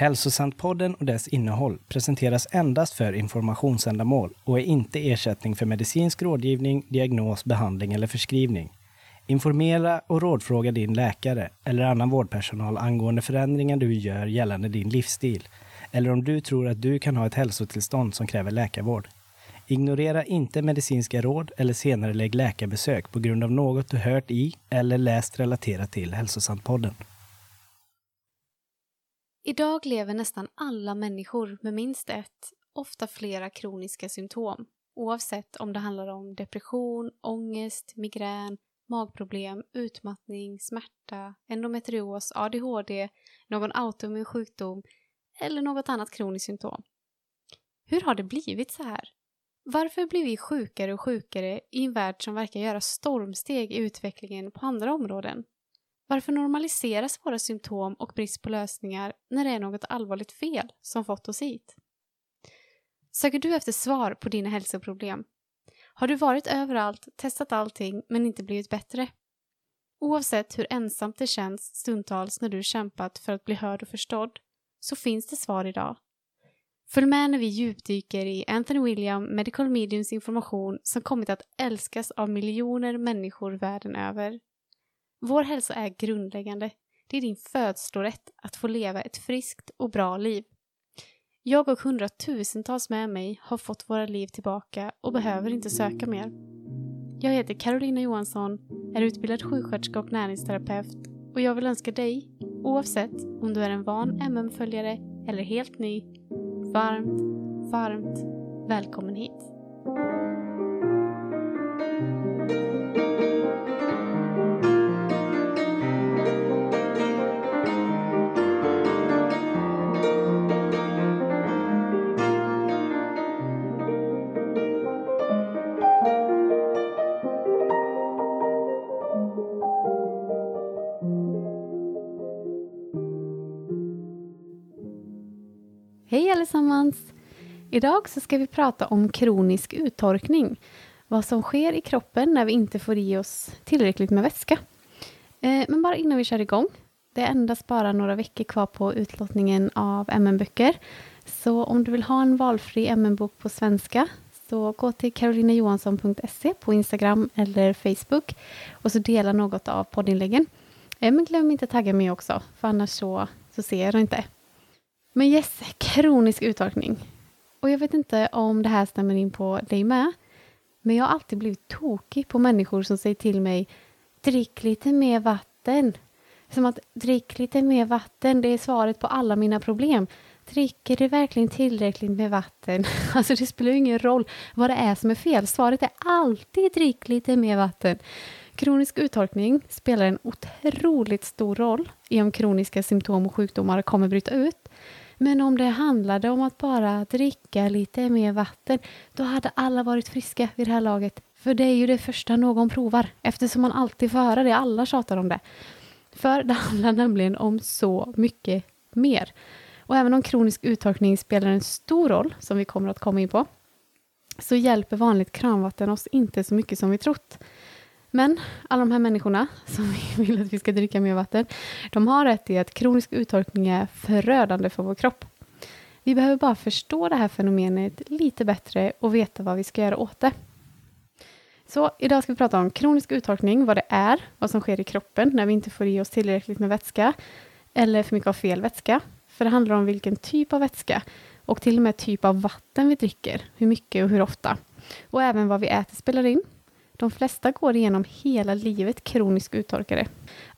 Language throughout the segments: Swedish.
Hälsosantpodden och dess innehåll presenteras endast för informationsändamål och är inte ersättning för medicinsk rådgivning, diagnos, behandling eller förskrivning. Informera och rådfråga din läkare eller annan vårdpersonal angående förändringar du gör gällande din livsstil eller om du tror att du kan ha ett hälsotillstånd som kräver läkarvård. Ignorera inte medicinska råd eller senare lägg läkarbesök på grund av något du hört i eller läst relaterat till Hälsosantpodden. Idag lever nästan alla människor med minst ett, ofta flera kroniska symptom. Oavsett om det handlar om depression, ångest, migrän, magproblem, utmattning, smärta, endometrios, ADHD, någon autoimmun sjukdom eller något annat kroniskt symptom. Hur har det blivit så här? Varför blir vi sjukare och sjukare i en värld som verkar göra stormsteg i utvecklingen på andra områden? Varför normaliseras våra symptom och brist på lösningar när det är något allvarligt fel som fått oss hit? Söker du efter svar på dina hälsoproblem? Har du varit överallt, testat allting men inte blivit bättre? Oavsett hur ensamt det känns stundtals när du kämpat för att bli hörd och förstådd så finns det svar idag. Följ med när vi djupdyker i Anthony William Medical Mediums information som kommit att älskas av miljoner människor världen över. Vår hälsa är grundläggande. Det är din födslorätt att få leva ett friskt och bra liv. Jag och hundratusentals med mig har fått våra liv tillbaka och behöver inte söka mer. Jag heter Carolina Johansson, är utbildad sjuksköterska och näringsterapeut och jag vill önska dig, oavsett om du är en van MM-följare eller helt ny, varmt, varmt välkommen hit. Hej allesammans! Idag så ska vi prata om kronisk uttorkning. Vad som sker i kroppen när vi inte får i oss tillräckligt med vätska. Eh, men bara innan vi kör igång. Det är endast bara några veckor kvar på utlottningen av MN-böcker. Så om du vill ha en valfri MN-bok på svenska så gå till karolinajohansson.se på Instagram eller Facebook och så dela något av poddinläggen. Eh, men glöm inte att tagga mig också, för annars så, så ser jag det inte. Men yes, kronisk uttorkning. Och jag vet inte om det här stämmer in på dig med. Men jag har alltid blivit tokig på människor som säger till mig Drick lite mer vatten. Som att drick lite mer vatten, det är svaret på alla mina problem. Dricker du verkligen tillräckligt med vatten? Alltså det spelar ju ingen roll vad det är som är fel. Svaret är alltid drick lite mer vatten. Kronisk uttorkning spelar en otroligt stor roll i om kroniska symptom och sjukdomar kommer bryta ut. Men om det handlade om att bara dricka lite mer vatten, då hade alla varit friska vid det här laget. För det är ju det första någon provar, eftersom man alltid får höra det, alla tjatar om det. För det handlar nämligen om så mycket mer. Och även om kronisk uttorkning spelar en stor roll, som vi kommer att komma in på, så hjälper vanligt kranvatten oss inte så mycket som vi trott. Men alla de här människorna som vill att vi ska dricka mer vatten, de har rätt i att kronisk uttorkning är förödande för vår kropp. Vi behöver bara förstå det här fenomenet lite bättre och veta vad vi ska göra åt det. Så idag ska vi prata om kronisk uttorkning, vad det är, vad som sker i kroppen när vi inte får i oss tillräckligt med vätska eller för mycket av fel vätska. För det handlar om vilken typ av vätska och till och med typ av vatten vi dricker, hur mycket och hur ofta. Och även vad vi äter spelar in de flesta går igenom hela livet kroniskt uttorkade.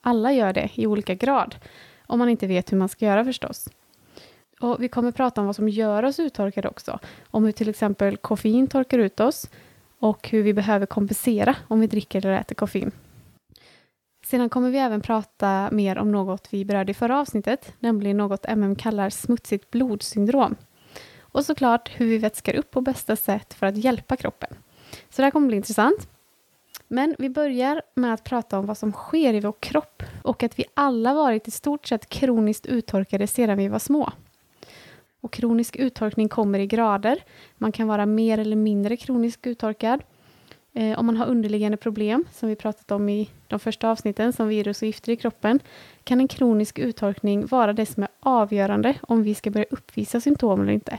Alla gör det i olika grad, om man inte vet hur man ska göra förstås. Och vi kommer prata om vad som gör oss uttorkade också. Om hur till exempel koffein torkar ut oss och hur vi behöver kompensera om vi dricker eller äter koffein. Sedan kommer vi även prata mer om något vi berörde i förra avsnittet, nämligen något MM kallar smutsigt blodsyndrom. Och såklart hur vi vätskar upp på bästa sätt för att hjälpa kroppen. Så det här kommer bli intressant. Men vi börjar med att prata om vad som sker i vår kropp och att vi alla varit i stort sett kroniskt uttorkade sedan vi var små. Och kronisk uttorkning kommer i grader. Man kan vara mer eller mindre kroniskt uttorkad. Eh, om man har underliggande problem, som vi pratat om i de första avsnitten, som virus och gifter i kroppen, kan en kronisk uttorkning vara det som är avgörande om vi ska börja uppvisa symptom eller inte.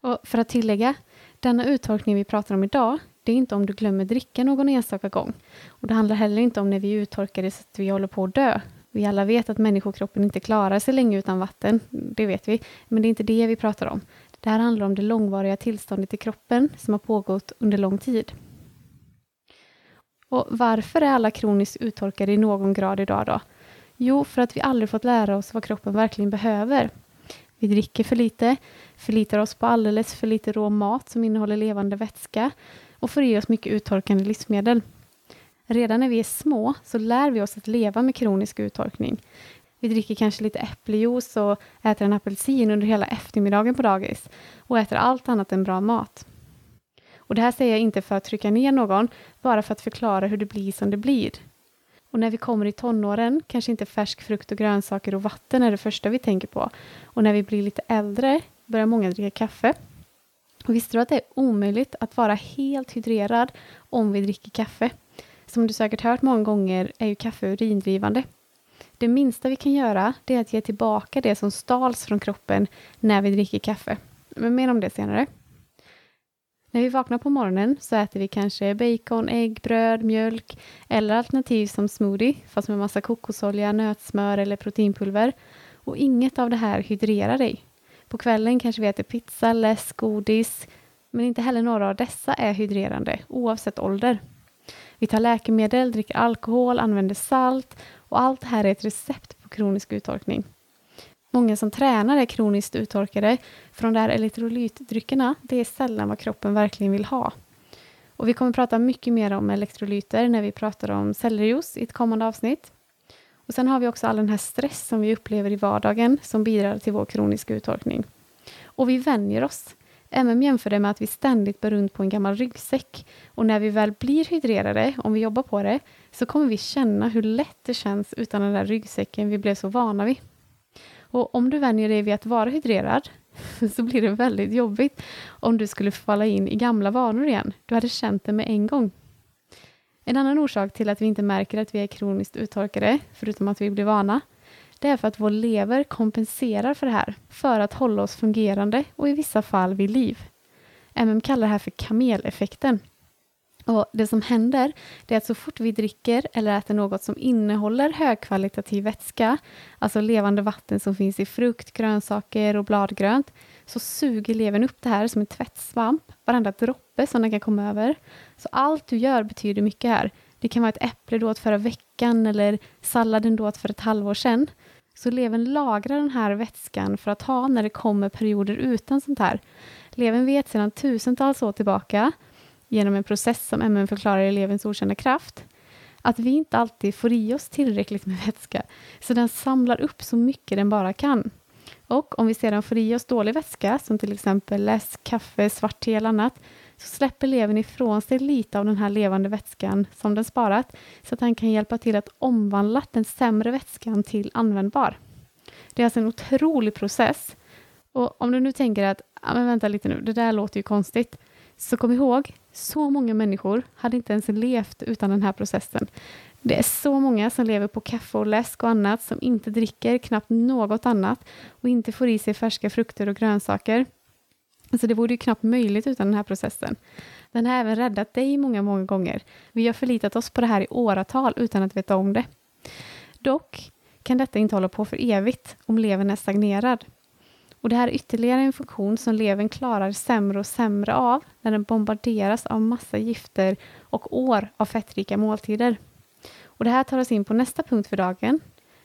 Och för att tillägga, denna uttorkning vi pratar om idag, det är inte om du glömmer dricka någon enstaka gång. Och det handlar heller inte om när vi är uttorkade så att vi håller på att dö. Vi alla vet att människokroppen inte klarar sig länge utan vatten, det vet vi. Men det är inte det vi pratar om. Det här handlar om det långvariga tillståndet i kroppen som har pågått under lång tid. Och varför är alla kroniskt uttorkade i någon grad idag då? Jo, för att vi aldrig fått lära oss vad kroppen verkligen behöver. Vi dricker för lite, förlitar oss på alldeles för lite rå mat som innehåller levande vätska och får i oss mycket uttorkande livsmedel. Redan när vi är små så lär vi oss att leva med kronisk uttorkning. Vi dricker kanske lite äppeljuice och äter en apelsin under hela eftermiddagen på dagis och äter allt annat än bra mat. Och Det här säger jag inte för att trycka ner någon, bara för att förklara hur det blir som det blir. Och när vi kommer i tonåren kanske inte färsk frukt och grönsaker och vatten är det första vi tänker på. Och när vi blir lite äldre börjar många dricka kaffe. Och visste du att det är omöjligt att vara helt hydrerad om vi dricker kaffe? Som du säkert hört många gånger är ju kaffe urindrivande. Det minsta vi kan göra det är att ge tillbaka det som stals från kroppen när vi dricker kaffe. Men mer om det senare. När vi vaknar på morgonen så äter vi kanske bacon, ägg, bröd, mjölk eller alternativ som smoothie, fast med massa kokosolja, nötsmör eller proteinpulver. Och inget av det här hydrerar dig. På kvällen kanske vi äter pizza, läsk, godis, men inte heller några av dessa är hydrerande, oavsett ålder. Vi tar läkemedel, dricker alkohol, använder salt och allt det här är ett recept på kronisk uttorkning. Många som tränar är kroniskt uttorkade för de där elektrolytdryckerna. Det är sällan vad kroppen verkligen vill ha. Och vi kommer prata mycket mer om elektrolyter när vi pratar om sellerijuice i ett kommande avsnitt. Och Sen har vi också all den här stress som vi upplever i vardagen som bidrar till vår kroniska uttorkning. Och vi vänjer oss. MM jämför det med att vi ständigt bär runt på en gammal ryggsäck och när vi väl blir hydrerade, om vi jobbar på det, så kommer vi känna hur lätt det känns utan den där ryggsäcken vi blev så vana vid. Och om du vänjer dig vid att vara hydrerad så blir det väldigt jobbigt om du skulle falla in i gamla vanor igen. Du hade känt det med en gång. En annan orsak till att vi inte märker att vi är kroniskt uttorkade, förutom att vi blir vana, det är för att vår lever kompenserar för det här, för att hålla oss fungerande och i vissa fall vid liv. MM kallar det här för kameleffekten. Och Det som händer är att så fort vi dricker eller äter något som innehåller högkvalitativ vätska, alltså levande vatten som finns i frukt, grönsaker och bladgrönt, så suger levern upp det här som en tvättsvamp, varenda droppe som den kan komma över. Så allt du gör betyder mycket här. Det kan vara ett äpple du åt förra veckan eller salladen du åt för ett halvår sedan. Så levern lagrar den här vätskan för att ha när det kommer perioder utan sånt här. Levern vet sedan tusentals år tillbaka genom en process som MN förklarar i elevens okända kraft, att vi inte alltid får i oss tillräckligt med vätska, så den samlar upp så mycket den bara kan. Och om vi sedan får i oss dålig vätska, som till exempel läsk, kaffe, svart te eller annat, så släpper levern ifrån sig lite av den här levande vätskan som den sparat, så att den kan hjälpa till att omvandla den sämre vätskan till användbar. Det är alltså en otrolig process. Och om du nu tänker att, ja, men vänta lite nu, det där låter ju konstigt, så kom ihåg, så många människor hade inte ens levt utan den här processen. Det är så många som lever på kaffe och läsk och annat som inte dricker knappt något annat och inte får i sig färska frukter och grönsaker. Alltså det vore ju knappt möjligt utan den här processen. Den har även räddat dig många, många gånger. Vi har förlitat oss på det här i åratal utan att veta om det. Dock kan detta inte hålla på för evigt om levern är stagnerad. Och det här är ytterligare en funktion som levern klarar sämre och sämre av när den bombarderas av massa gifter och år av fettrika måltider. Och det här tar oss in på nästa punkt för dagen,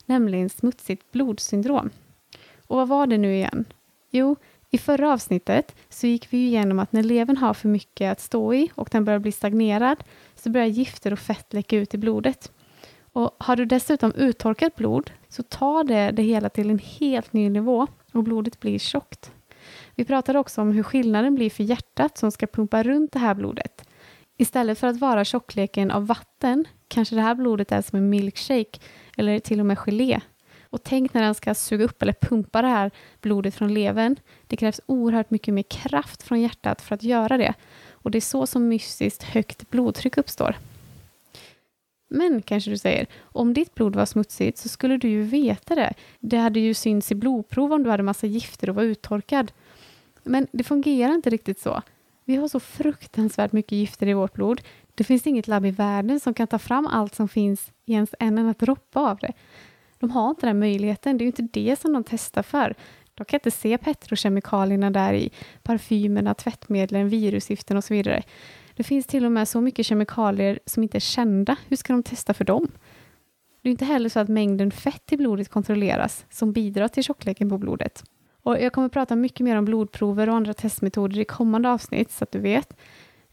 nämligen smutsigt blodsyndrom. Och vad var det nu igen? Jo, i förra avsnittet så gick vi igenom att när levern har för mycket att stå i och den börjar bli stagnerad så börjar gifter och fett läcka ut i blodet. Och har du dessutom uttorkat blod så tar det det hela till en helt ny nivå och blodet blir tjockt. Vi pratade också om hur skillnaden blir för hjärtat som ska pumpa runt det här blodet. Istället för att vara tjockleken av vatten kanske det här blodet är som en milkshake eller till och med gelé. Och tänk när den ska suga upp eller pumpa det här blodet från levern. Det krävs oerhört mycket mer kraft från hjärtat för att göra det. och det är så som mystiskt högt blodtryck uppstår. Men, kanske du säger, om ditt blod var smutsigt så skulle du ju veta det. Det hade ju synts i blodprov om du hade massa gifter och var uttorkad. Men det fungerar inte riktigt så. Vi har så fruktansvärt mycket gifter i vårt blod. Det finns inget labb i världen som kan ta fram allt som finns i ens en enda droppe av det. De har inte den möjligheten. Det är ju inte det som de testar för. De kan inte se petrokemikalierna där i parfymerna, tvättmedlen, virusgiften och så vidare. Det finns till och med så mycket kemikalier som inte är kända. Hur ska de testa för dem? Det är inte heller så att mängden fett i blodet kontrolleras, som bidrar till tjockleken på blodet. Och jag kommer att prata mycket mer om blodprover och andra testmetoder i kommande avsnitt, så att du vet.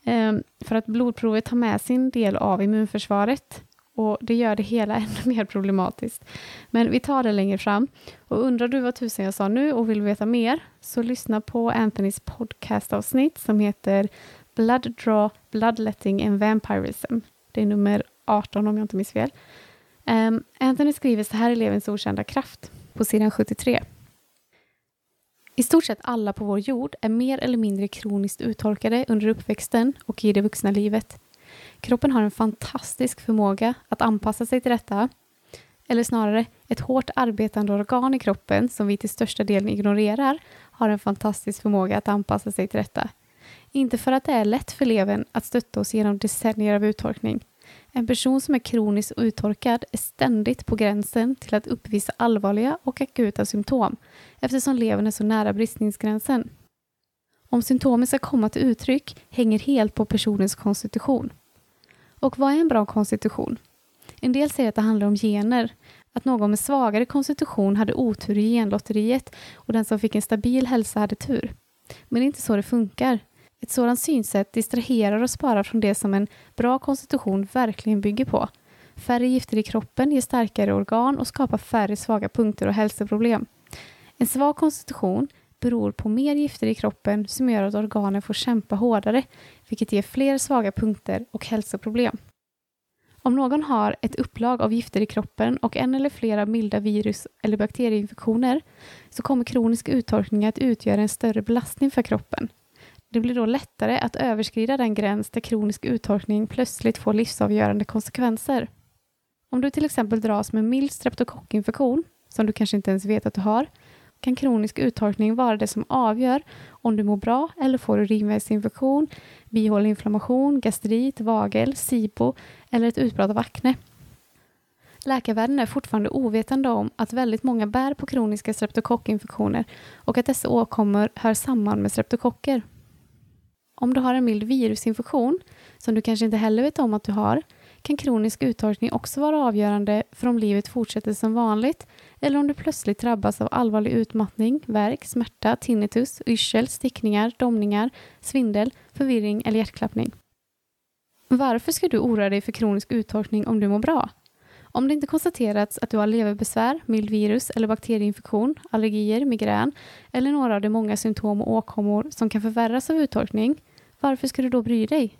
Ehm, för att blodprovet tar med sin del av immunförsvaret och det gör det hela ännu mer problematiskt. Men vi tar det längre fram. Och undrar du vad tusen jag sa nu och vill veta mer, så lyssna på Anthonys podcastavsnitt som heter Blood Draw, Bloodletting and Vampirism. Det är nummer 18 om jag inte minns fel. Um, Anthony skriver så här i Levens okända kraft på sidan 73. I stort sett alla på vår jord är mer eller mindre kroniskt uttorkade under uppväxten och i det vuxna livet. Kroppen har en fantastisk förmåga att anpassa sig till detta. Eller snarare, ett hårt arbetande organ i kroppen som vi till största delen ignorerar har en fantastisk förmåga att anpassa sig till detta. Inte för att det är lätt för levern att stötta oss genom decennier av uttorkning. En person som är kroniskt uttorkad är ständigt på gränsen till att uppvisa allvarliga och akuta symptom eftersom levern är så nära bristningsgränsen. Om symptomen ska komma till uttryck hänger helt på personens konstitution. Och vad är en bra konstitution? En del säger att det handlar om gener, att någon med svagare konstitution hade otur i genlotteriet och den som fick en stabil hälsa hade tur. Men det är inte så det funkar. Ett sådant synsätt distraherar oss bara från det som en bra konstitution verkligen bygger på. Färre gifter i kroppen ger starkare organ och skapar färre svaga punkter och hälsoproblem. En svag konstitution beror på mer gifter i kroppen som gör att organen får kämpa hårdare, vilket ger fler svaga punkter och hälsoproblem. Om någon har ett upplag av gifter i kroppen och en eller flera milda virus eller bakterieinfektioner så kommer kronisk uttorkning att utgöra en större belastning för kroppen. Det blir då lättare att överskrida den gräns där kronisk uttorkning plötsligt får livsavgörande konsekvenser. Om du till exempel dras med mild streptokockinfektion, som du kanske inte ens vet att du har, kan kronisk uttorkning vara det som avgör om du mår bra eller får urinvägsinfektion, bihåleinflammation, gastrit, vagel, SIBO eller ett utbrott av akne. Läkarvärlden är fortfarande ovetande om att väldigt många bär på kroniska streptokockinfektioner och att dessa åkommor hör samman med streptokocker. Om du har en mild virusinfektion, som du kanske inte heller vet om att du har, kan kronisk uttorkning också vara avgörande för om livet fortsätter som vanligt eller om du plötsligt drabbas av allvarlig utmattning, värk, smärta, tinnitus, yrsel, stickningar, domningar, svindel, förvirring eller hjärtklappning. Varför ska du oroa dig för kronisk uttorkning om du mår bra? Om det inte konstaterats att du har leverbesvär, mild virus eller bakterieinfektion, allergier, migrän eller några av de många symptom och åkommor som kan förvärras av uttorkning, varför ska du då bry dig?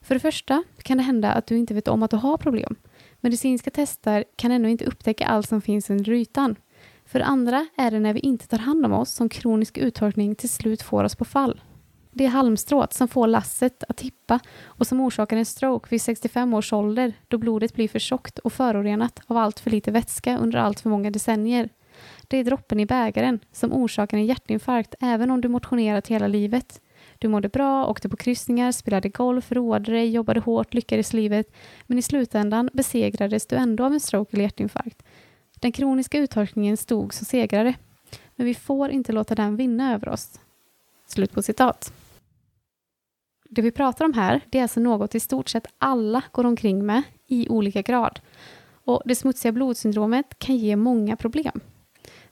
För det första kan det hända att du inte vet om att du har problem. Medicinska tester kan ännu inte upptäcka allt som finns under ytan. För det andra är det när vi inte tar hand om oss som kronisk uttorkning till slut får oss på fall. Det är halmstrået som får lasset att tippa och som orsakar en stroke vid 65 års ålder då blodet blir för tjockt och förorenat av allt för lite vätska under allt för många decennier. Det är droppen i bägaren som orsakar en hjärtinfarkt även om du motionerat hela livet. Du mådde bra, åkte på kryssningar, spelade golf, roade dig, jobbade hårt, lyckades livet. Men i slutändan besegrades du ändå av en stroke eller hjärtinfarkt. Den kroniska uttorkningen stod som segrare. Men vi får inte låta den vinna över oss. Slut på citat. Det vi pratar om här, det är alltså något i stort sett alla går omkring med i olika grad. Och det smutsiga blodsyndromet kan ge många problem.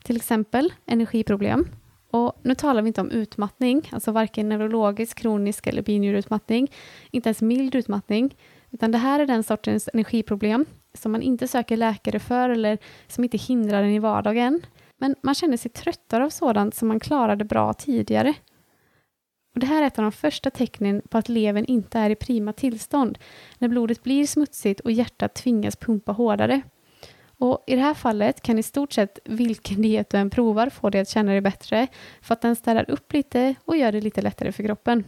Till exempel energiproblem, och nu talar vi inte om utmattning, alltså varken neurologisk, kronisk eller binjurutmattning, inte ens mild utmattning, utan det här är den sortens energiproblem som man inte söker läkare för eller som inte hindrar en i vardagen. Men man känner sig tröttare av sådant som man klarade bra tidigare. Och det här är ett av de första tecknen på att levern inte är i prima tillstånd, när blodet blir smutsigt och hjärtat tvingas pumpa hårdare. Och I det här fallet kan i stort sett vilken diet du än provar få dig att känna dig bättre för att den städar upp lite och gör det lite lättare för kroppen.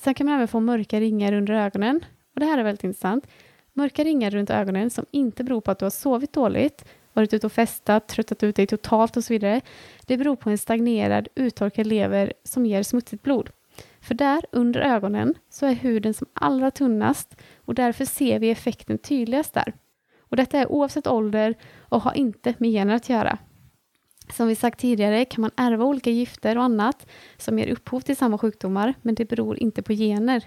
Sen kan man även få mörka ringar under ögonen. Och Det här är väldigt intressant. Mörka ringar runt ögonen som inte beror på att du har sovit dåligt, varit ute och festat, tröttat ut dig totalt och så vidare. Det beror på en stagnerad, uttorkad lever som ger smutsigt blod. För där under ögonen så är huden som allra tunnast och därför ser vi effekten tydligast där. Och detta är oavsett ålder och har inte med gener att göra. Som vi sagt tidigare kan man ärva olika gifter och annat som ger upphov till samma sjukdomar, men det beror inte på gener.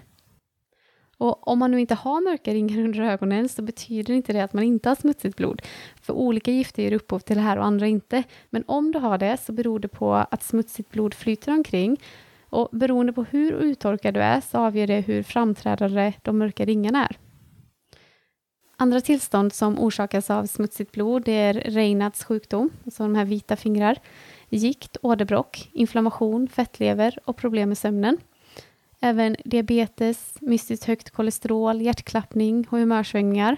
Och om man nu inte har mörka ringar under ögonen så betyder inte det att man inte har smutsigt blod. För olika gifter ger upphov till det här och andra inte. Men om du har det så beror det på att smutsigt blod flyter omkring. Och beroende på hur uttorkad du är så avgör det hur framträdande de mörka ringarna är. Andra tillstånd som orsakas av smutsigt blod det är Reinhards sjukdom, alltså de här vita fingrar, gikt, åderbråck, inflammation, fettlever och problem med sömnen. Även diabetes, mystiskt högt kolesterol, hjärtklappning och humörsvängningar.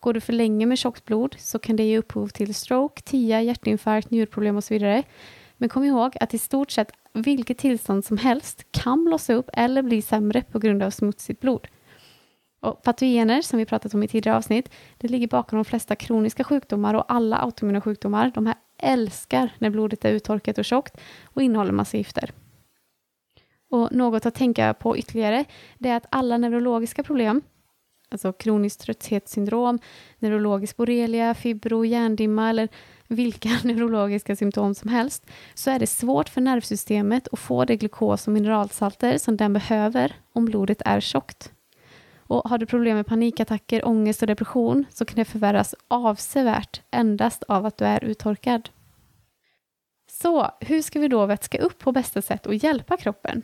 Går du för länge med tjockt blod så kan det ge upphov till stroke, TIA, hjärtinfarkt, njurproblem och så vidare. Men kom ihåg att i stort sett vilket tillstånd som helst kan blossa upp eller bli sämre på grund av smutsigt blod. Och patogener, som vi pratat om i tidigare avsnitt, det ligger bakom de flesta kroniska sjukdomar och alla autoimmuna sjukdomar. De här älskar när blodet är uttorkat och tjockt och innehåller massa gifter. Och något att tänka på ytterligare, det är att alla neurologiska problem, alltså kroniskt trötthetssyndrom, neurologisk borrelia, fibro, hjärndimma eller vilka neurologiska symptom som helst, så är det svårt för nervsystemet att få det glukos och mineralsalter som den behöver om blodet är tjockt. Och har du problem med panikattacker, ångest och depression så kan det förvärras avsevärt endast av att du är uttorkad. Så hur ska vi då vätska upp på bästa sätt och hjälpa kroppen?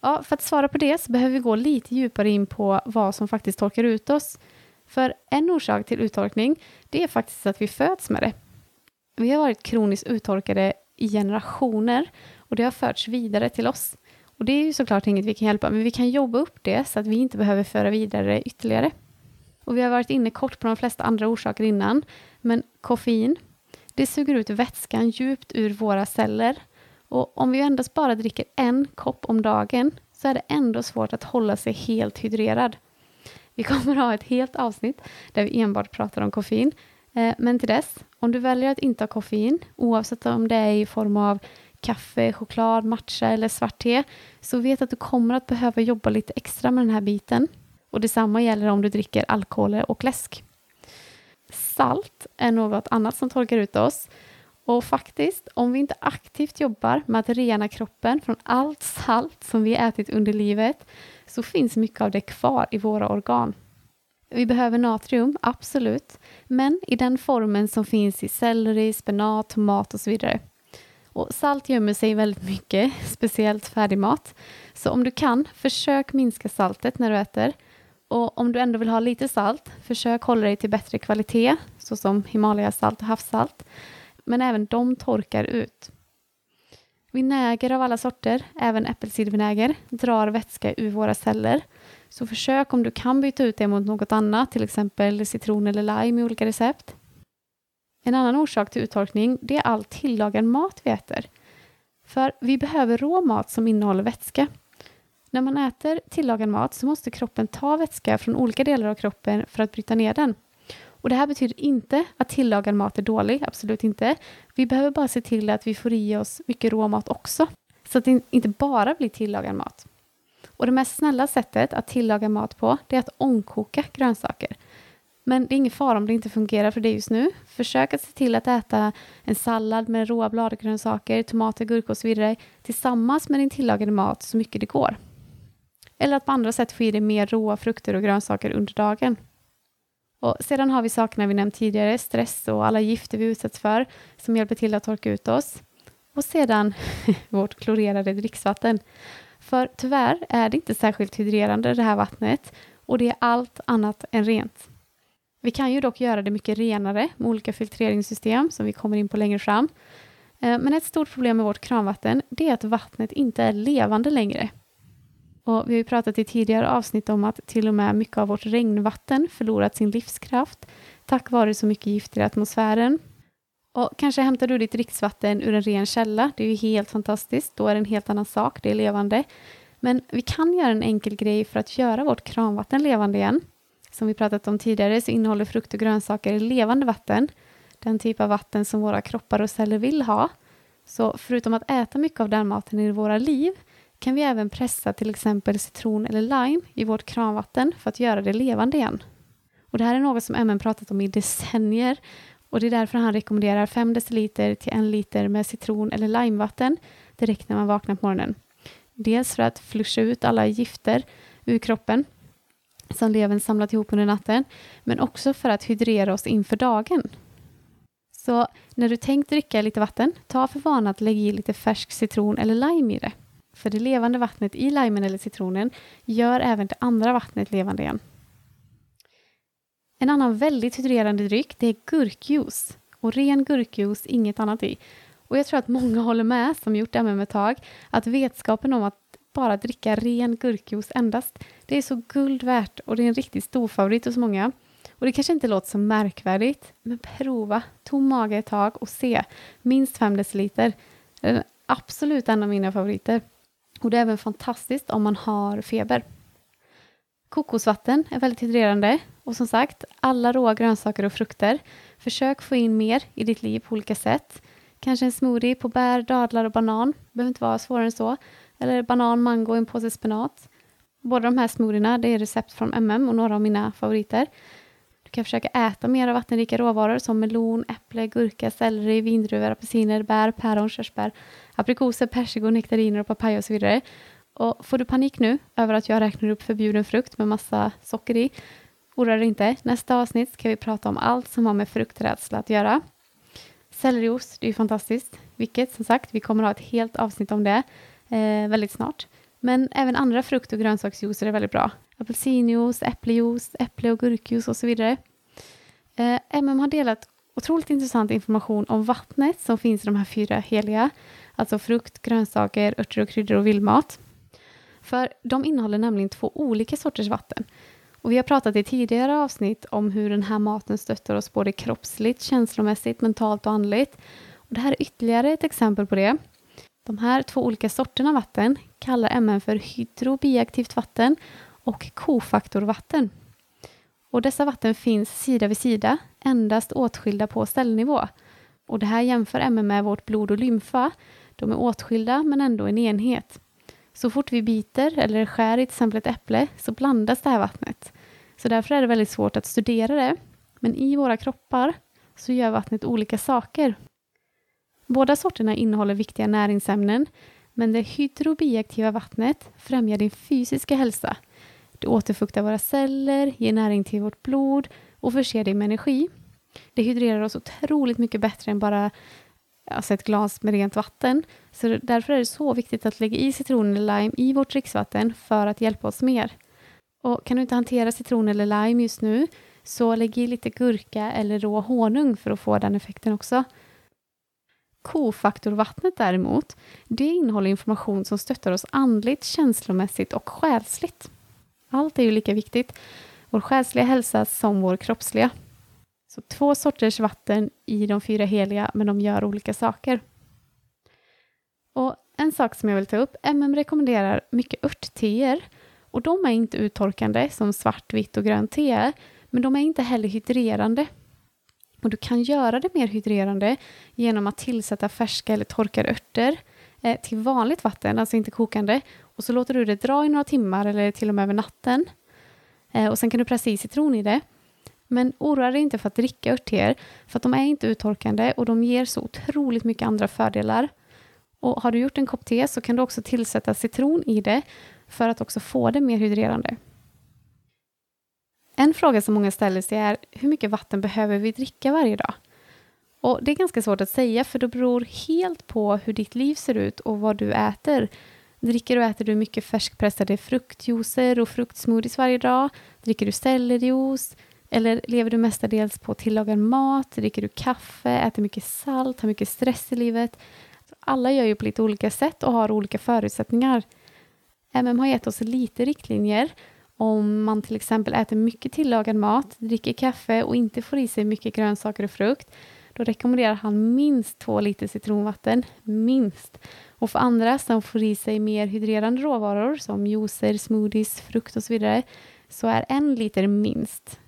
Ja, för att svara på det så behöver vi gå lite djupare in på vad som faktiskt torkar ut oss. För en orsak till uttorkning, det är faktiskt att vi föds med det. Vi har varit kroniskt uttorkade i generationer och det har förts vidare till oss. Och det är ju såklart inget vi kan hjälpa, men vi kan jobba upp det så att vi inte behöver föra vidare ytterligare. Och vi har varit inne kort på de flesta andra orsaker innan, men koffein, det suger ut vätskan djupt ur våra celler. Och om vi endast bara dricker en kopp om dagen så är det ändå svårt att hålla sig helt hydrerad. Vi kommer ha ett helt avsnitt där vi enbart pratar om koffein. Eh, men till dess, om du väljer att inte ha koffein, oavsett om det är i form av kaffe, choklad, matcha eller svart te, så vet att du kommer att behöva jobba lite extra med den här biten. Och detsamma gäller om du dricker alkohol och läsk. Salt är något annat som torkar ut oss. Och faktiskt, om vi inte aktivt jobbar med att rena kroppen från allt salt som vi ätit under livet, så finns mycket av det kvar i våra organ. Vi behöver natrium, absolut, men i den formen som finns i selleri, spenat, tomat och så vidare. Och salt gömmer sig väldigt mycket, speciellt färdigmat. Så om du kan, försök minska saltet när du äter. Och om du ändå vill ha lite salt, försök hålla dig till bättre kvalitet, såsom Himalayasalt och havssalt. Men även de torkar ut. Vinäger av alla sorter, även äppelcidervinäger, drar vätska ur våra celler. Så försök om du kan byta ut det mot något annat, till exempel citron eller lime i olika recept. En annan orsak till uttorkning det är all tillagad mat vi äter. För vi behöver rå mat som innehåller vätska. När man äter tillagad mat så måste kroppen ta vätska från olika delar av kroppen för att bryta ner den. Och Det här betyder inte att tillagad mat är dålig, absolut inte. Vi behöver bara se till att vi får i oss mycket råmat också, så att det inte bara blir tillagad mat. Och Det mest snälla sättet att tillaga mat på det är att ångkoka grönsaker. Men det är ingen fara om det inte fungerar för dig just nu. Försök att se till att äta en sallad med råa bladgrönsaker, tomater, gurka och så vidare tillsammans med din tillagade mat så mycket det går. Eller att på andra sätt få i dig mer råa frukter och grönsaker under dagen. Och sedan har vi sakerna vi nämnt tidigare, stress och alla gifter vi utsätts för som hjälper till att torka ut oss. Och sedan vårt klorerade dricksvatten. För tyvärr är det inte särskilt hydrerande det här vattnet och det är allt annat än rent. Vi kan ju dock göra det mycket renare med olika filtreringssystem som vi kommer in på längre fram. Eh, men ett stort problem med vårt kranvatten det är att vattnet inte är levande längre. Och vi har ju pratat i tidigare avsnitt om att till och med mycket av vårt regnvatten förlorat sin livskraft tack vare så mycket gifter i atmosfären. Och kanske hämtar du ditt dricksvatten ur en ren källa, det är ju helt fantastiskt, då är det en helt annan sak, det är levande. Men vi kan göra en enkel grej för att göra vårt kranvatten levande igen. Som vi pratat om tidigare så innehåller frukt och grönsaker levande vatten. Den typ av vatten som våra kroppar och celler vill ha. Så förutom att äta mycket av den maten i våra liv kan vi även pressa till exempel citron eller lime i vårt kranvatten för att göra det levande igen. Och det här är något som MN pratat om i decennier och det är därför han rekommenderar 5 deciliter till 1 liter med citron eller limevatten direkt när man vaknar på morgonen. Dels för att flusha ut alla gifter ur kroppen som levern samlat ihop under natten, men också för att hydrera oss inför dagen. Så när du tänkt dricka lite vatten, ta för vana att lägga i lite färsk citron eller lime i det. För det levande vattnet i limen eller citronen gör även det andra vattnet levande igen. En annan väldigt hydrerande dryck det är gurkjuice. Och ren gurkjuice, inget annat i. Och jag tror att många håller med, som gjort MM ett tag, att vetskapen om att bara dricka ren gurkjuice endast, det är så guld värt och det är en riktigt stor favorit hos många. Och det kanske inte låter så märkvärdigt, men prova, tom mage ett tag och se. Minst 5 deciliter. Det är absolut en av mina favoriter. Och det är även fantastiskt om man har feber. Kokosvatten är väldigt hydrerande och som sagt, alla råa grönsaker och frukter. Försök få in mer i ditt liv på olika sätt. Kanske en smoothie på bär, dadlar och banan. behöver inte vara svårare än så. Eller banan, mango och en påse spenat. Båda de här smoothierna det är recept från MM och några av mina favoriter. Du kan försöka äta mer av vattenrika råvaror som melon, äpple, gurka, selleri, vindruvor, apelsiner, bär, päron, körsbär, aprikoser, persikor, nektariner och papaya och så vidare. Och får du panik nu över att jag räknar upp förbjuden frukt med massa socker i, oroa dig inte. Nästa avsnitt ska vi prata om allt som har med frukträdsla att göra. Selleriost, det är ju fantastiskt. Vilket, som sagt, vi kommer ha ett helt avsnitt om det eh, väldigt snart. Men även andra frukt och grönsaksjuicer är väldigt bra. Apelsinjuice, äpplejuice, äpple och gurkjuice och så vidare. Eh, MM har delat otroligt intressant information om vattnet som finns i de här fyra heliga, alltså frukt, grönsaker, örter och kryddor och vildmat. För de innehåller nämligen två olika sorters vatten. Och vi har pratat i tidigare avsnitt om hur den här maten stöttar oss både kroppsligt, känslomässigt, mentalt och andligt. Och det här är ytterligare ett exempel på det. De här två olika sorterna vatten kallar MN för hydrobiaktivt vatten och kofaktorvatten. Och dessa vatten finns sida vid sida, endast åtskilda på cellnivå. Och det här jämför MN med vårt blod och lymfa. De är åtskilda men ändå en enhet. Så fort vi biter eller skär i till exempel ett äpple så blandas det här vattnet. Så därför är det väldigt svårt att studera det. Men i våra kroppar så gör vattnet olika saker. Båda sorterna innehåller viktiga näringsämnen, men det hydrobiaktiva vattnet främjar din fysiska hälsa. Det återfuktar våra celler, ger näring till vårt blod och förser dig med energi. Det hydrerar oss otroligt mycket bättre än bara alltså ett glas med rent vatten. Så därför är det så viktigt att lägga i citron eller lime i vårt dricksvatten för att hjälpa oss mer. Och kan du inte hantera citron eller lime just nu så lägg i lite gurka eller rå honung för att få den effekten också. Kofaktorvattnet däremot, det innehåller information som stöttar oss andligt, känslomässigt och själsligt. Allt är ju lika viktigt, vår själsliga hälsa som vår kroppsliga. Så två sorters vatten i de fyra heliga, men de gör olika saker. Och en sak som jag vill ta upp, MM rekommenderar mycket örtteer och de är inte uttorkande som svart, vitt och grönt te, men de är inte heller hydrerande. Och du kan göra det mer hydrerande genom att tillsätta färska eller torkade örter eh, till vanligt vatten, alltså inte kokande. Och så låter du det dra i några timmar eller till och med över natten. Eh, och sen kan du pressa i citron i det. Men oroa dig inte för att dricka örtteer, för att de är inte uttorkande och de ger så otroligt mycket andra fördelar. Och har du gjort en kopp te så kan du också tillsätta citron i det för att också få det mer hydrerande. En fråga som många ställer sig är hur mycket vatten behöver vi dricka varje dag? Och Det är ganska svårt att säga för det beror helt på hur ditt liv ser ut och vad du äter. Dricker och äter du mycket färskpressade fruktjuicer och fruktsmoothies varje dag? Dricker du sellerijuice? Eller lever du mestadels på tillagad mat? Dricker du kaffe? Äter mycket salt? Har mycket stress i livet? Alla gör ju på lite olika sätt och har olika förutsättningar. MM har gett oss lite riktlinjer om man till exempel äter mycket tillagad mat, dricker kaffe och inte får i sig mycket grönsaker och frukt. då rekommenderar han minst två liter citronvatten, minst. Och för andra som får i sig mer hydrerande råvaror som juicer, smoothies, frukt och så vidare, så är en liter minst.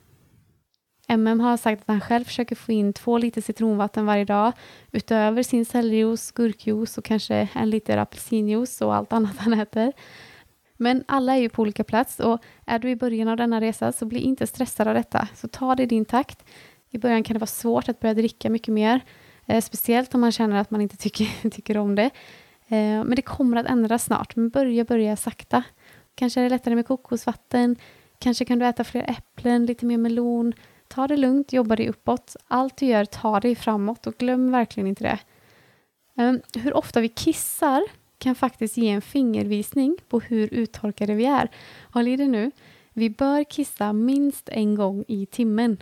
MM har sagt att han själv försöker få in två liter citronvatten varje dag utöver sin selljuice, gurkjuice och kanske en liter apelsinjuice och allt annat han äter. Men alla är ju på olika plats och är du i början av denna resa så bli inte stressad av detta. Så ta det i din takt. I början kan det vara svårt att börja dricka mycket mer, eh, speciellt om man känner att man inte tycker, tycker om det. Eh, men det kommer att ändras snart, men börja, börja sakta. Kanske är det lättare med kokosvatten, kanske kan du äta fler äpplen, lite mer melon. Ta det lugnt, jobba dig uppåt. Allt du gör, ta dig framåt och glöm verkligen inte det. Eh, hur ofta vi kissar kan faktiskt ge en fingervisning på hur uttorkade vi är. Håll i det nu. Vi bör kissa minst en gång i timmen.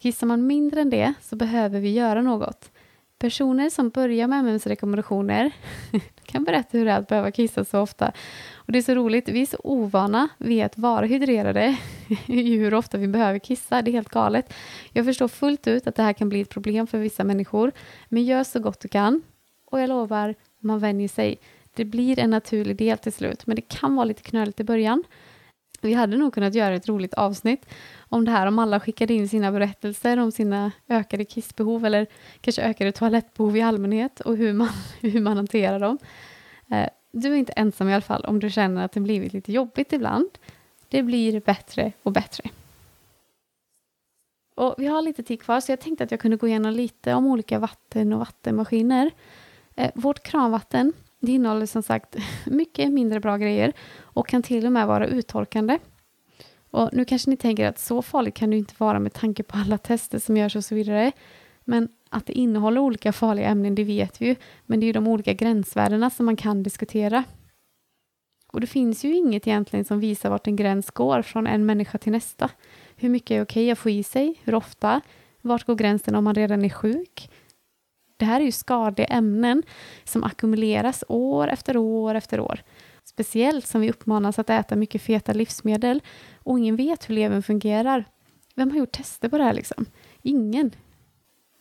Kissar man mindre än det så behöver vi göra något. Personer som börjar med MMs rekommendationer kan berätta hur det är att behöva kissa så ofta. Och Det är så roligt, vi är så ovana vid att vara hydrerade i hur ofta vi behöver kissa. Det är helt galet. Jag förstår fullt ut att det här kan bli ett problem för vissa människor, men gör så gott du kan. Och jag lovar, man vänjer sig. Det blir en naturlig del till slut, men det kan vara lite knöligt i början. Vi hade nog kunnat göra ett roligt avsnitt om det här, om alla skickade in sina berättelser om sina ökade kissbehov eller kanske ökade toalettbehov i allmänhet och hur man, hur man hanterar dem. Eh, du är inte ensam i alla fall om du känner att det blivit lite jobbigt ibland. Det blir bättre och bättre. Och vi har lite tid kvar, så jag tänkte att jag kunde gå igenom lite om olika vatten och vattenmaskiner. Eh, vårt kranvatten det innehåller som sagt mycket mindre bra grejer och kan till och med vara uttorkande. Och nu kanske ni tänker att så farligt kan det inte vara med tanke på alla tester som görs och så vidare. Men att det innehåller olika farliga ämnen, det vet vi ju. Men det är ju de olika gränsvärdena som man kan diskutera. Och det finns ju inget egentligen som visar vart en gräns går från en människa till nästa. Hur mycket är okej att få i sig? Hur ofta? Vart går gränsen om man redan är sjuk? Det här är ju skadliga ämnen som ackumuleras år efter år efter år. Speciellt som vi uppmanas att äta mycket feta livsmedel och ingen vet hur levern fungerar. Vem har gjort tester på det här liksom? Ingen.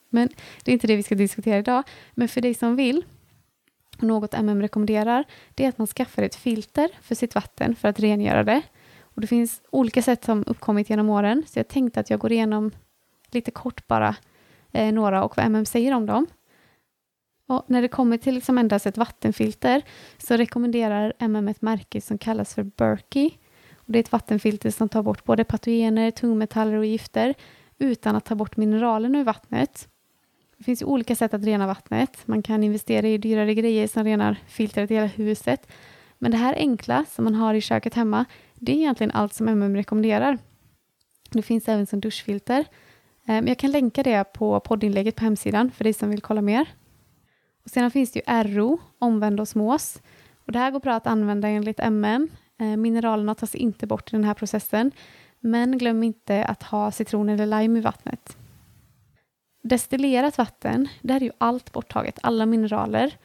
Men det är inte det vi ska diskutera idag. Men för dig som vill, något MM rekommenderar, det är att man skaffar ett filter för sitt vatten för att rengöra det. Och Det finns olika sätt som uppkommit genom åren, så jag tänkte att jag går igenom lite kort bara eh, några och vad MM säger om dem. Och när det kommer till liksom endast ett vattenfilter så rekommenderar MM ett märke som kallas för Berkey. Och det är ett vattenfilter som tar bort både patogener, tungmetaller och gifter utan att ta bort mineralerna ur vattnet. Det finns olika sätt att rena vattnet. Man kan investera i dyrare grejer som renar filtret i hela huset. Men det här enkla som man har i köket hemma, det är egentligen allt som MM rekommenderar. Det finns även som duschfilter. Eh, jag kan länka det på poddinlägget på hemsidan för dig som vill kolla mer. Och sedan finns det ju RO, omvänd osmos. Och det här går bra att använda enligt MM. Mineralerna tas inte bort i den här processen. Men glöm inte att ha citron eller lime i vattnet. Destillerat vatten, där är ju allt borttaget, alla mineraler.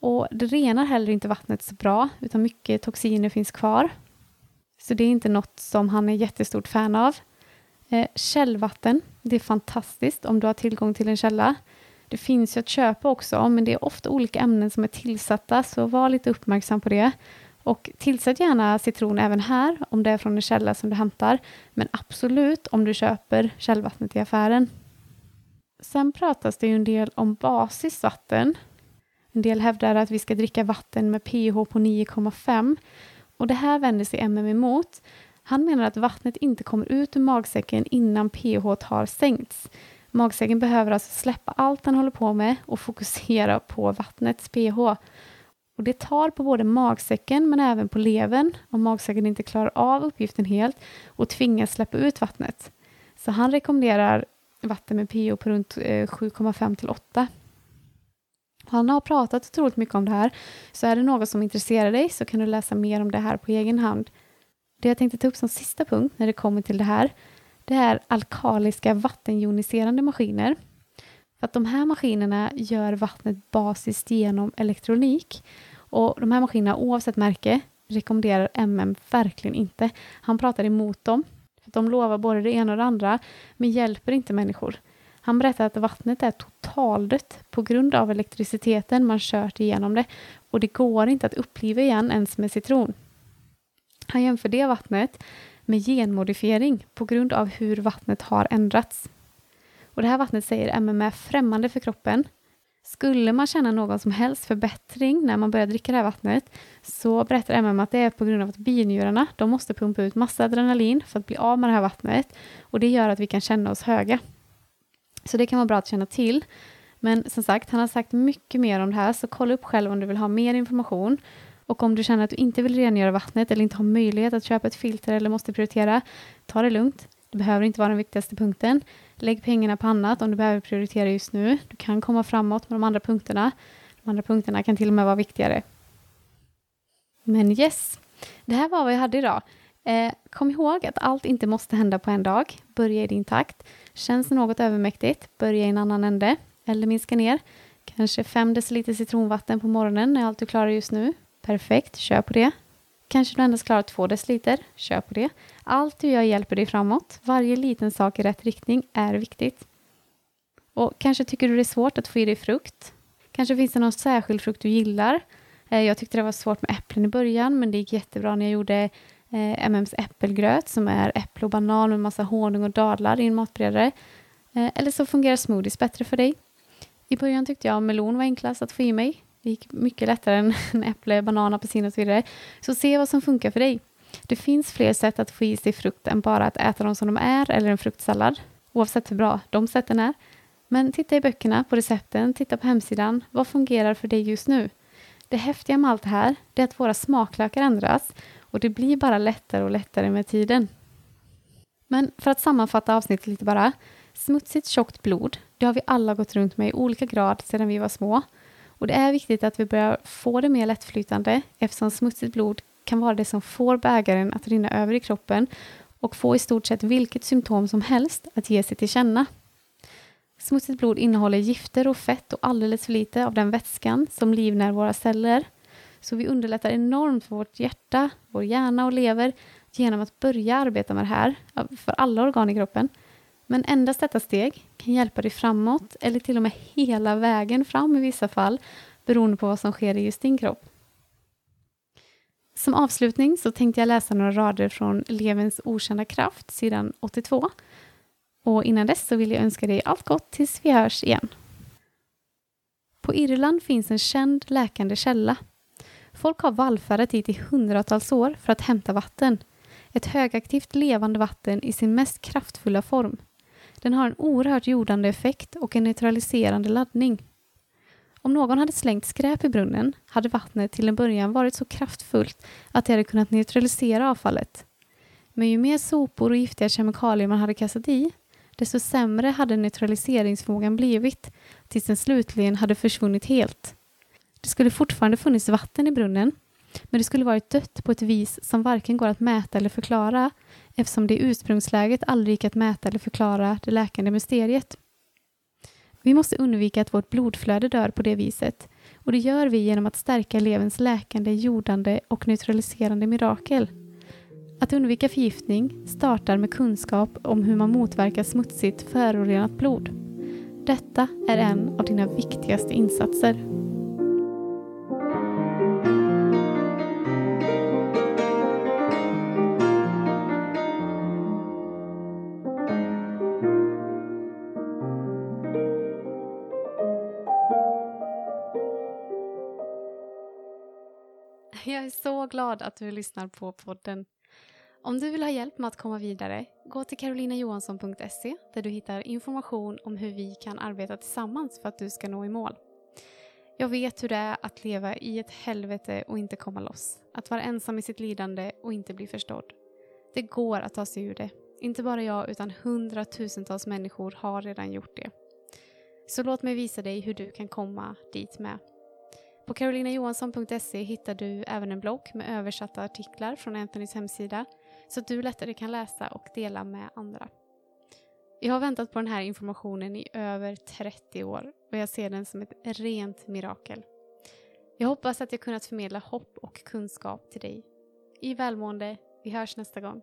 Och det renar heller inte vattnet så bra, utan mycket toxiner finns kvar. Så det är inte något som han är jättestort fan av. Eh, källvatten, det är fantastiskt om du har tillgång till en källa. Det finns ju att köpa också, men det är ofta olika ämnen som är tillsatta, så var lite uppmärksam på det. Och tillsätt gärna citron även här, om det är från en källa som du hämtar. Men absolut om du köper källvattnet i affären. Sen pratas det ju en del om basiskt vatten. En del hävdar att vi ska dricka vatten med pH på 9,5. Och det här vänder sig MM emot. Han menar att vattnet inte kommer ut ur magsäcken innan pH har sänkts. Magsäcken behöver alltså släppa allt den håller på med och fokusera på vattnets pH. Och det tar på både magsäcken men även på levern om magsäcken inte klarar av uppgiften helt och tvingas släppa ut vattnet. Så han rekommenderar vatten med pH på runt eh, 7,5 till 8. Han har pratat otroligt mycket om det här, så är det något som intresserar dig så kan du läsa mer om det här på egen hand. Det jag tänkte ta upp som sista punkt när det kommer till det här, det är alkaliska vattenjoniserande maskiner. För att de här maskinerna gör vattnet basiskt genom elektronik. Och de här maskinerna, oavsett märke, rekommenderar MM verkligen inte. Han pratar emot dem. För de lovar både det ena och det andra, men hjälper inte människor. Han berättar att vattnet är totaldött på grund av elektriciteten man kört igenom det och det går inte att uppliva igen ens med citron. Han jämför det vattnet med genmodifiering på grund av hur vattnet har ändrats. Och det här vattnet säger MMF är främmande för kroppen. Skulle man känna någon som helst förbättring när man börjar dricka det här vattnet så berättar MM att det är på grund av att binjurarna de måste pumpa ut massa adrenalin för att bli av med det här vattnet och det gör att vi kan känna oss höga. Så det kan vara bra att känna till. Men som sagt, han har sagt mycket mer om det här så kolla upp själv om du vill ha mer information. Och om du känner att du inte vill rengöra vattnet eller inte har möjlighet att köpa ett filter eller måste prioritera, ta det lugnt. Det behöver inte vara den viktigaste punkten. Lägg pengarna på annat om du behöver prioritera just nu. Du kan komma framåt med de andra punkterna. De andra punkterna kan till och med vara viktigare. Men yes, det här var vad jag hade idag. Eh, kom ihåg att allt inte måste hända på en dag. Börja i din takt. Känns det något övermäktigt, börja i en annan ände. Eller minska ner. Kanske 5 deciliter citronvatten på morgonen är allt du klarar just nu. Perfekt, kör på det. Kanske du endast klarar 2 deciliter, kör på det. Allt du gör hjälper dig framåt. Varje liten sak i rätt riktning är viktigt. Och kanske tycker du det är svårt att få i dig frukt. Kanske finns det någon särskild frukt du gillar. Eh, jag tyckte det var svårt med äpplen i början, men det gick jättebra när jag gjorde eh, MMs äppelgröt som är äpple och banan med massa honung och dadlar i en matberedare. Eh, eller så fungerar smoothies bättre för dig. I början tyckte jag melon var enklast att få i mig. Det gick mycket lättare än äpple, banan, apelsin och så vidare. Så se vad som funkar för dig. Det finns fler sätt att få i sig frukt än bara att äta dem som de är eller en fruktsallad. Oavsett hur bra de sätten är. Men titta i böckerna, på recepten, titta på hemsidan. Vad fungerar för dig just nu? Det häftiga med allt det här är att våra smaklökar ändras och det blir bara lättare och lättare med tiden. Men för att sammanfatta avsnittet lite bara. Smutsigt tjockt blod, det har vi alla gått runt med i olika grad sedan vi var små. Och det är viktigt att vi börjar få det mer lättflytande eftersom smutsigt blod kan vara det som får bägaren att rinna över i kroppen och få i stort sett vilket symptom som helst att ge sig till känna. Smutsigt blod innehåller gifter och fett och alldeles för lite av den vätskan som livnär våra celler. Så vi underlättar enormt för vårt hjärta, vår hjärna och lever genom att börja arbeta med det här för alla organ i kroppen. Men endast detta steg kan hjälpa dig framåt eller till och med hela vägen fram i vissa fall beroende på vad som sker i just din kropp. Som avslutning så tänkte jag läsa några rader från Levens okända kraft, sidan 82. Och innan dess så vill jag önska dig allt gott tills vi hörs igen. På Irland finns en känd läkande källa. Folk har vallfärdat dit i hundratals år för att hämta vatten. Ett högaktivt levande vatten i sin mest kraftfulla form. Den har en oerhört jordande effekt och en neutraliserande laddning. Om någon hade slängt skräp i brunnen hade vattnet till en början varit så kraftfullt att det hade kunnat neutralisera avfallet. Men ju mer sopor och giftiga kemikalier man hade kastat i, desto sämre hade neutraliseringsförmågan blivit tills den slutligen hade försvunnit helt. Det skulle fortfarande funnits vatten i brunnen, men det skulle varit dött på ett vis som varken går att mäta eller förklara eftersom det i ursprungsläget aldrig gick att mäta eller förklara det läkande mysteriet. Vi måste undvika att vårt blodflöde dör på det viset och det gör vi genom att stärka elevens läkande, jordande och neutraliserande mirakel. Att undvika förgiftning startar med kunskap om hur man motverkar smutsigt, förorenat blod. Detta är en av dina viktigaste insatser. Jag är så glad att du lyssnar på podden. Om du vill ha hjälp med att komma vidare, gå till karolinajohansson.se där du hittar information om hur vi kan arbeta tillsammans för att du ska nå i mål. Jag vet hur det är att leva i ett helvete och inte komma loss. Att vara ensam i sitt lidande och inte bli förstådd. Det går att ta sig ur det. Inte bara jag utan hundratusentals människor har redan gjort det. Så låt mig visa dig hur du kan komma dit med. På carolinajohansson.se hittar du även en blogg med översatta artiklar från Anthonys hemsida så att du lättare kan läsa och dela med andra. Jag har väntat på den här informationen i över 30 år och jag ser den som ett rent mirakel. Jag hoppas att jag kunnat förmedla hopp och kunskap till dig. I välmående, vi hörs nästa gång.